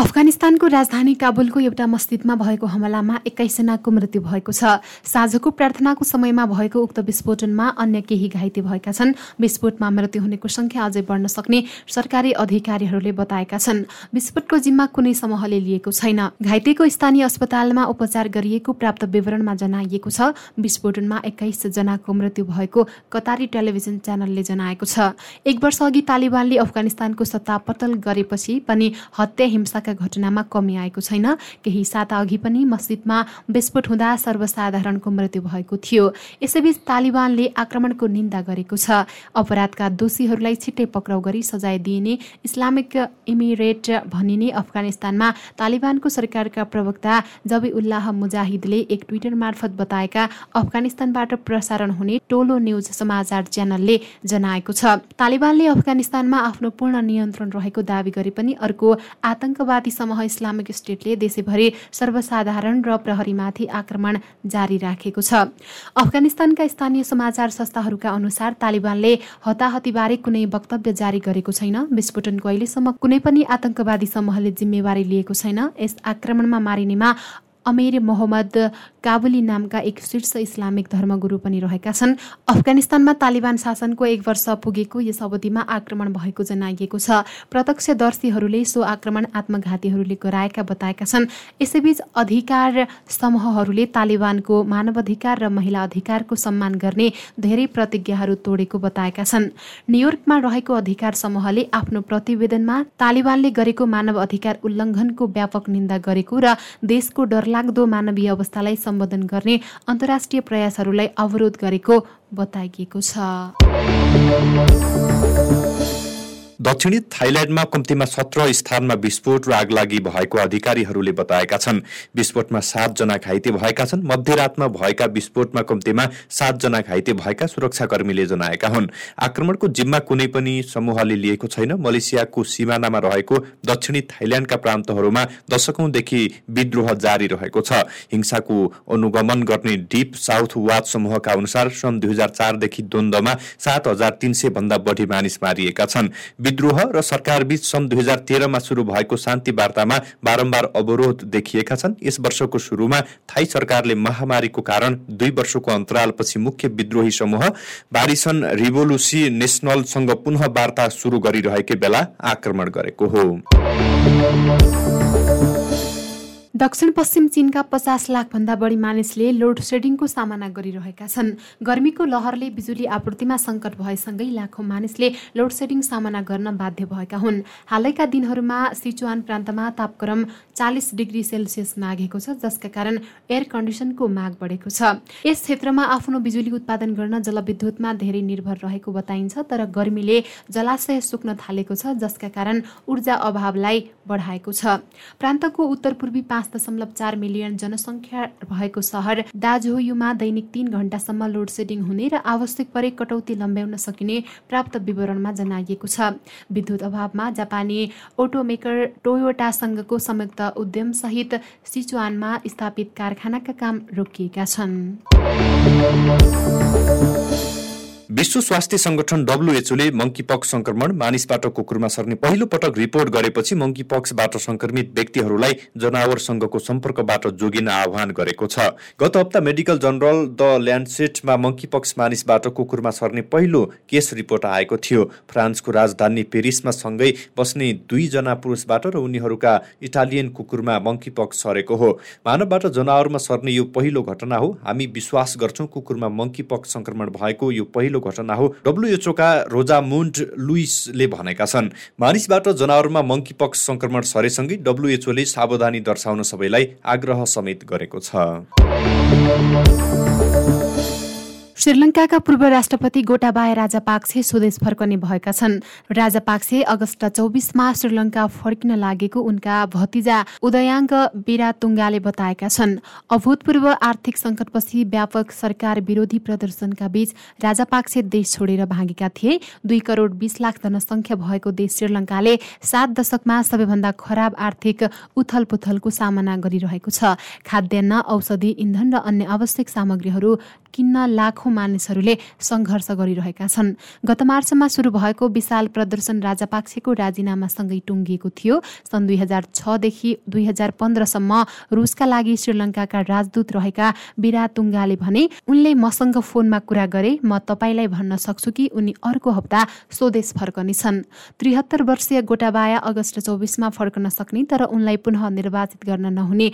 अफगानिस्तानको राजधानी काबुलको एउटा मस्जिदमा भएको हमलामा एक्काइसजनाको मृत्यु भएको छ। साँझको प्रार्थनाको समयमा भएको उक्त विस्फोटनमा अन्य केही घाइते भएका छन्। विस्फोटमा मृत्यु हुनेको संख्या अझै बढ्न सक्ने सरकारी अधिकारीहरूले बताएका छन्। विस्फोटको जिम्मा कुनै समूहले लिएको छैन। घाइतेको स्थानीय अस्पतालमा उपचार गरिएको प्राप्त विवरणमा जनाइएको छ। विस्फोटनमा एक्काइस जनाको मृत्यु भएको कतारी टेलिभिजन च्यानलले जनाएको छ। एक वर्ष अघि तालिबानले अफगानिस्तानको सत्ता पतल गरेपछि पनि हत्या हिंसाका घटनामा कमी आएको छैन। केही साता अघि पनि मस्जिदमा विस्फोट हुँदा सर्वसाधारणको मृत्यु भएको थियो। यसैबीच तालिबानले आक्रमणको निन्दा गरेको छ। अपराधका दोषीहरूलाई छिट्टै पक्राउ गरी सजाय दिइने इस्लामिक इमिरेट भनिने अफगानिस्तानमा तालिबानको सरकारका प्रवक्ता जबी उल्लाह मुजाहिदले एक ट्विटर मार्फत बताएका अफगानिस्तानबाट प्रसारण हुने टोलो न्युज समाचार च्यानलले जनाएको छ। तालिबानले अफगानिस्तानमा आफ्नो पूर्ण नियन्त्रण रहेको दावी गरे पनि अर्को आतंकवाद आतंकवादी समूह इस्लामिक स्टेटले देशैभरि सर्वसाधारण र प्रहरीमाथि आक्रमण जारी राखेको छ। अफगानिस्तानका स्थानीय समाचार संस्थाहरूका अनुसार तालिबानले हताहतीबारे कुनै वक्तव्य जारी गरेको छैन। विस्फोटनको अहिलेसम्म कुनै पनि आतंकवादी समूहले जिम्मेवारी लिएको छैन। यस आक्रमणमा मारिनेमा अमेर मोहम्मद काबुली नामका एक शीर्ष इस्लामिक धर्मगुरु पनि रहेका छन्। अफगानिस्तानमा तालिबान शासनको एक वर्ष पुगेको यस अवधिमा आक्रमण भएको जनाइएको छ। प्रत्यक्षदर्शीहरूले सो आक्रमण आत्मघातीहरूले गराएका बताएका छन्। यसैबीच अधिकार समूहहरूले तालिबानको मानवाधिकार र महिला अधिकारको सम्मान गर्ने धेरै प्रतिज्ञाहरू तोडेको बताएका छन्। न्युयोर्कमा रहेको अधिकार समूहले आफ्नो प्रतिवेदनमा तालिबानले गरेको मानव अधिकार उल्लङ्घनको व्यापक निन्दा गरेको र देशको डर डरलाग्दो मानवीय अवस्थालाई सम्बोधन गर्ने अन्तर्राष्ट्रिय प्रयासहरूलाई अवरोध गरेको बताइएको छ। दक्षिणी थाइल्याण्डमा कम्तीमा सत्र स्थानमा विस्फोट र आगलागी भएको अधिकारीहरूले बताएका छन्। विस्फोटमा सातजना घाइते भएका छन्। मध्यरातमा भएका विस्फोटमा कम्तीमा सातजना घाइते भएका सुरक्षाकर्मीले जनाएका हुन्। आक्रमणको जिम्मा कुनै पनि समूहले लिएको छैन। मलेसियाको सिमानामा रहेको दक्षिणी थाइल्याण्डका प्रान्तहरूमा दशकौंदेखि विद्रोह जारी रहेको छ। हिंसाको अनुगमन गर्ने डिप साउथ वाच समूहका अनुसार सन् दुई हजार चारदेखि द्वन्द्वमा सात हजार तीन सय भन्दा बढी मानिस मारिएका छन्। विद्रोह र सरकारबीच सन् दुई हजार तेह्रमा सुरु भएको शान्ति वार्तामा बारम्बार अवरोध देखिएका छन्। यस वर्षको सुरुमा थाई सरकारले महामारीको कारण दुई वर्षको अन्तरालपछि मुख्य विद्रोही समूह बारिसन रिभोलुसी नेसनलसँग पुनः वार्ता सुरु गरिरहेकै बेला आक्रमण गरेको हो। दक्षिण पश्चिम चीनका पचास लाखभन्दा बढी मानिसले लोड सेडिङको सामना गरिरहेका छन्। गर्मीको लहरले बिजुली आपूर्तिमा सङ्कट भएसँगै लाखौँ मानिसले लोड सेडिङ सामना गर्न बाध्य भएका हुन्। हालैका दिनहरूमा सिचुवान प्रान्तमा तापक्रम चालिस डिग्री सेल्सियस नाघेको छ जसका कारण एयर कन्डिसनको माग बढेको छ। यस क्षेत्रमा आफ्नो बिजुली उत्पादन गर्न जलविद्युतमा धेरै निर्भर रहेको बताइन्छ तर गर्मीले जलाशय सुक्न थालेको छ जसका कारण ऊर्जा अभावलाई बढाएको छ। प्रान्तको उत्तर पूर्वी पाँच दशमलव चार मिलियन जनसङ्ख्या भएको सहर दाजोयुमा दैनिक तीन घण्टासम्म लोड सेडिङ हुने र आवश्यक परे कटौती लम्ब्याउन सकिने प्राप्त विवरणमा जनाइएको छ। विद्युत अभावमा जापानी अटोमेकर टोयोटासँगको संयुक्त उद्यमसहित सिचुवानमा स्थापित कारखानाका काम रोकिएका छन्। विश्व स्वास्थ्य संगठन डब्लुएचओले मङ्कीपक्स संक्रमण मानिसबाट कुकुरमा सर्ने पहिलो पटक रिपोर्ट गरेपछि मङ्कीपक्सबाट संक्रमित व्यक्तिहरूलाई जनावरसँगको सम्पर्कबाट जोगिन आह्वान गरेको छ। गत हप्ता मेडिकल जर्नल द ल्यान्डसेटमा मङ्कीपक्स मानिसबाट कुकुरमा सर्ने पहिलो केस रिपोर्ट आएको थियो। फ्रान्सको राजधानी पेरिसमा सँगै बस्ने दुईजना पुरुषबाट र उनीहरूका इटालियन कुकुरमा मङ्कीपक्स सरेको हो। मानवबाट जनावरमा सर्ने यो पहिलो घटना हो। हामी विश्वास गर्छौँ कुकुरमा मङ्कीपक्स संक्रमण भएको यो पहिलो घटना हो डब्लुएचओका रोजामुन्ड लुइसले भनेका छन्। मानिसबाट जनावरमा मङ्कीपक्स संक्रमण सरेसँगै डब्लुएचओले सावधानी दर्शाउन सबैलाई आग्रह समेत गरेको छ। श्रीलङ्काका पूर्व राष्ट्रपति गोटाबाय राजापाक्से स्वदेश फर्कने भएका छन्। राजापाक्से अगस्त चौबिसमा श्रीलङ्का फर्किन लागेको उनका भतिजा उदयाङ्ग बिरातुङ्गाले बताएका छन्। अभूतपूर्व आर्थिक सङ्कटपछि व्यापक सरकार विरोधी प्रदर्शनका बीच राजापाक्से देश छोडेर भागेका थिए। दुई करोड बिस लाख जनसङ्ख्या भएको देश श्रीलङ्काले सात दशकमा सबैभन्दा खराब आर्थिक उथल पुथलको सामना गरिरहेको छ। खाद्यान्न औषधि इन्धन र अन्य आवश्यक सामग्रीहरू किन्न लाखौँ मानिसहरूले सङ्घर्ष गरिरहेका छन्। गत मार्चमा सुरु भएको विशाल प्रदर्शन राजापाक्सेको राजीनामासँगै टुङ्गिएको थियो। सन् दुई हजार छदेखि दुई हजार पन्ध्रसम्म रुसका लागि श्रीलङ्काका राजदूत रहेका तुङ्गाले भने उनले मसँग फोनमा कुरा गरे म तपाईँलाई भन्न सक्छु कि उनी अर्को हप्ता स्वदेश फर्कनेछन् त्रिहत्तर वर्षीय गोटाबाया अगस्त चौबिसमा फर्कन सक्ने तर उनलाई पुनः निर्वाचित गर्न नहुने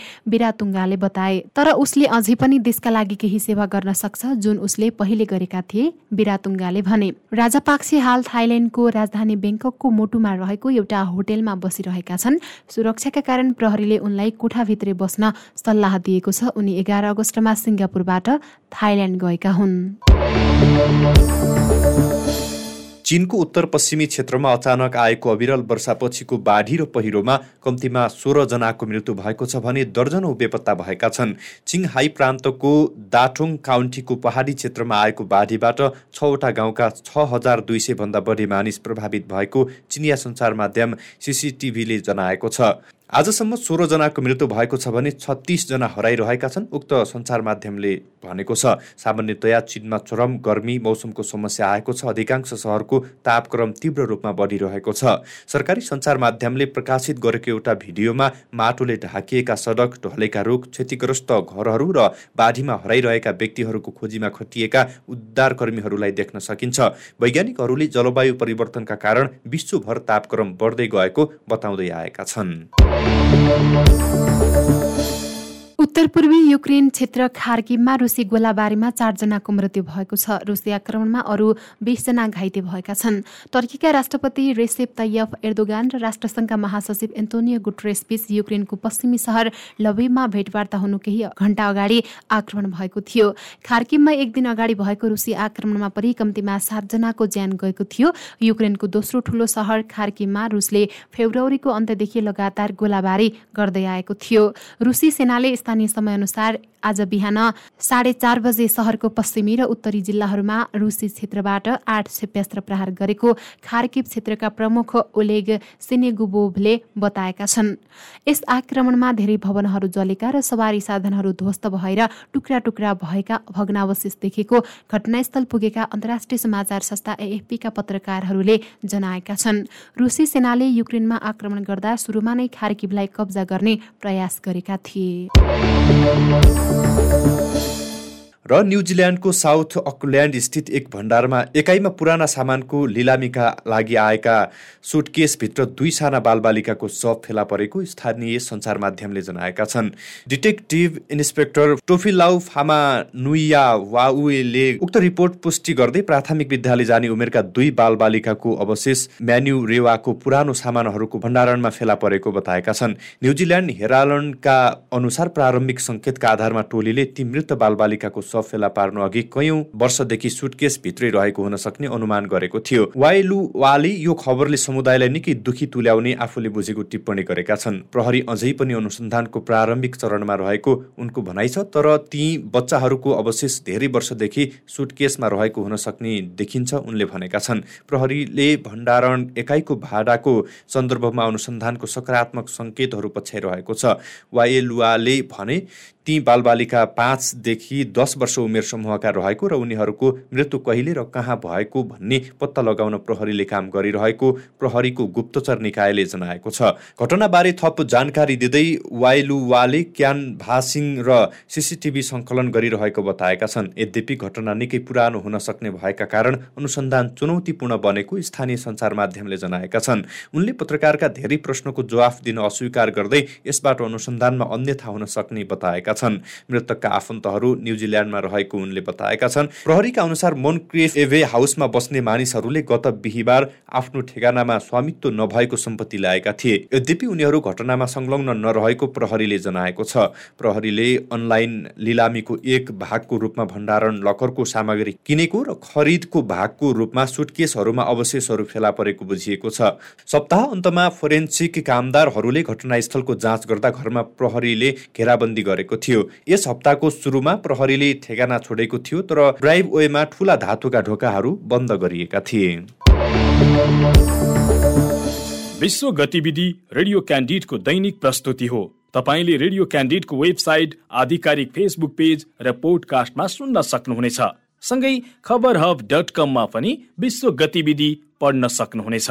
तुङ्गाले बताए। तर उसले अझै पनि देशका लागि केही सेवा गर्न सक्छ जुन उसले पहिले गरेका थिए बिरातुङ्गाले भने। राजापाक्से हाल थाइल्याण्डको राजधानी बेङ्ककको मोटुमा रहेको एउटा होटेलमा बसिरहेका छन्। सुरक्षाका कारण प्रहरीले उनलाई कोठाभित्रै बस्न सल्लाह दिएको छ। उनी एघार अगस्तमा सिङ्गापुरबाट थाइल्याण्ड गएका हुन्। चीनको उत्तर पश्चिमी क्षेत्रमा अचानक आएको अविरल वर्षापछिको बाढी र पहिरोमा कम्तीमा सोह्रजनाको मृत्यु भएको छ भने दर्जनौ बेपत्ता भएका छन्। चिङहाई प्रान्तको दाठोङ काउन्टीको पहाडी क्षेत्रमा आएको बाढीबाट छवटा गाउँका छ हजार दुई सयभन्दा बढी मानिस प्रभावित भएको चिनिया सञ्चार माध्यम सिसिटिभीले जनाएको छ। आजसम्म सोह्रजनाको मृत्यु भएको छ भने छत्तिसजना हराइरहेका छन्। उक्त सञ्चार माध्यमले भनेको छ सामान्यतया चिनमा चरम गर्मी मौसमको समस्या आएको छ। अधिकांश सहरको तापक्रम तीव्र रूपमा बढिरहेको छ। सरकारी सञ्चार माध्यमले प्रकाशित गरेको एउटा भिडियोमा माटोले ढाकिएका सडक ढलेका रुख क्षतिग्रस्त घरहरू र बाढीमा हराइरहेका व्यक्तिहरूको खोजीमा खटिएका उद्धारकर्मीहरूलाई देख्न सकिन्छ। वैज्ञानिकहरूले जलवायु परिवर्तनका कारण विश्वभर तापक्रम बढ्दै गएको बताउँदै आएका छन्। Thank you. उत्तर पूर्वी युक्रेन क्षेत्र खार्किममा रुसी गोलाबारीमा चारजनाको मृत्यु भएको छ। रुसी आक्रमणमा अरू बिसजना घाइते भएका छन्। टर्कीका राष्ट्रपति रेसेप तैयफ एर्दोगान र राष्ट्रसङ्घका महासचिव एन्टोनियो गुट्रेस बीच युक्रेनको पश्चिमी सहर लभिबमा भेटवार्ता हुनु केही घण्टा अगाडि आक्रमण भएको थियो। खार्किममा एक दिन अगाडि भएको रुसी आक्रमणमा परि कम्तीमा सातजनाको ज्यान गएको थियो। युक्रेनको दोस्रो ठूलो सहर खार्किममा रुसले फेब्रुअरीको अन्त्यदेखि लगातार गोलाबारी गर्दै आएको थियो। रुसी सेनाले स्थानीय समयअनुसार आज बिहान साढे चार बजे सहरको पश्चिमी र उत्तरी जिल्लाहरूमा रुसी क्षेत्रबाट आठ क्षेप्यास्त्र प्रहार गरेको खार्किब क्षेत्रका प्रमुख ओलेग सिनेगुबोभले बताएका छन्। यस आक्रमणमा धेरै भवनहरू जलेका र सवारी साधनहरू ध्वस्त भएर टुक्रा टुक्रा भएका भग्नावशेष देखेको घटनास्थल पुगेका अन्तर्राष्ट्रिय समाचार संस्था एएफपीका पत्रकारहरूले जनाएका छन्। रुसी सेनाले युक्रेनमा आक्रमण गर्दा सुरुमा नै खार्किबलाई कब्जा गर्ने प्रयास गरेका थिए। Müzik र न्युजिल्यान्डको साउथ अकल्यान्ड स्थित एक भण्डारमा एकाइमा पुराना सामानको लिलामीका लागि आएका सुटकेसभित्र दुई साना बालबालिकाको शव फेला परेको स्थानीय सञ्चार माध्यमले जनाएका छन्। डिटेक्टिभ इन्सपेक्टर टोफिलाउ फामा नुइया वाउले उक्त रिपोर्ट पुष्टि गर्दै प्राथमिक विद्यालय जाने उमेरका दुई बालबालिकाको अवशेष म्यान्यु रेवाको पुरानो सामानहरूको भण्डारणमा फेला परेको बताएका छन्। न्युजिल्यान्ड हेरालन्डका अनुसार प्रारम्भिक सङ्केतका आधारमा टोलीले ती मृत बालबालिकाको शव फेला पार्नु अघि कैयौँ वर्षदेखि सुटकेस भित्रै रहेको हुन सक्ने अनुमान गरेको थियो। वाइलुवाले यो खबरले समुदायलाई निकै दुखी तुल्याउने आफूले बुझेको टिप्पणी गरेका छन्। प्रहरी अझै पनि अनुसन्धानको प्रारम्भिक चरणमा रहेको उनको भनाइ छ तर ती बच्चाहरूको अवशेष धेरै वर्षदेखि सुटकेसमा रहेको हुन सक्ने देखिन्छ उनले भनेका छन्। प्रहरीले भण्डारण एकाइको भाडाको सन्दर्भमा अनुसन्धानको सकारात्मक सङ्केतहरू पछ्याइरहेको छ। वाएलुवाले भने ती बालबालिका पाँचदेखि दस वर्ष उमेर समूहका रहेको र उनीहरूको मृत्यु कहिले र कहाँ भएको भन्ने पत्ता लगाउन प्रहरीले काम गरिरहेको प्रहरीको गुप्तचर निकायले जनाएको छ। घटनाबारे थप जानकारी दिँदै वाइलुवाले क्यान भासिङ र सिसिटिभी सङ्कलन गरिरहेको बताएका छन्। यद्यपि घटना निकै पुरानो हुन सक्ने भएका कारण अनुसन्धान चुनौतीपूर्ण बनेको स्थानीय सञ्चार माध्यमले जनाएका छन्। उनले पत्रकारका धेरै प्रश्नको जवाफ दिन अस्वीकार गर्दै यसबाट अनुसन्धानमा अन्यथा हुन सक्ने बताएका छन्। मृतकका आफन्तहरू न्युजिल्यान्डमा रहेको उनले बताएका छन्। प्रहरीका अनुसार मोनक्रेफ एभे हाउसमा बस्ने मानिसहरूले गत बिहिबार आफ्नो ठेगानामा स्वामित्व नभएको सम्पत्ति ल्याएका थिए। यद्यपि उनीहरू घटनामा संलग्न नरहेको प्रहरीले जनाएको छ। प्रहरीले अनलाइन लिलामीको एक भागको रूपमा भण्डारण लकरको सामग्री किनेको र खरिदको भागको रूपमा सुटकेसहरूमा अवशेषहरू फेला परेको बुझिएको छ। सप्ताह अन्तमा फोरेन्सिक कामदारहरूले घटनास्थलको जाँच गर्दा घरमा प्रहरीले घेराबन्दी गरेको थियो। यस हप्ताको सुरुमा प्रहरीले ठेगाना छोडेको थियो तर ड्राइभ वेमा ठुला धातुका ढोकाहरू बन्द गरिएका थिए। विश्व गतिविधि रेडियो क्यान्डिडको दैनिक प्रस्तुति हो। तपाईँले रेडियो क्यान्डिडको वेबसाइट आधिकारिक फेसबुक पेज र पोडकास्टमा सुन्न सक्नुहुनेछ। सँगै खबर हब डट कममा पनि विश्व गतिविधि पढ्न सक्नुहुनेछ।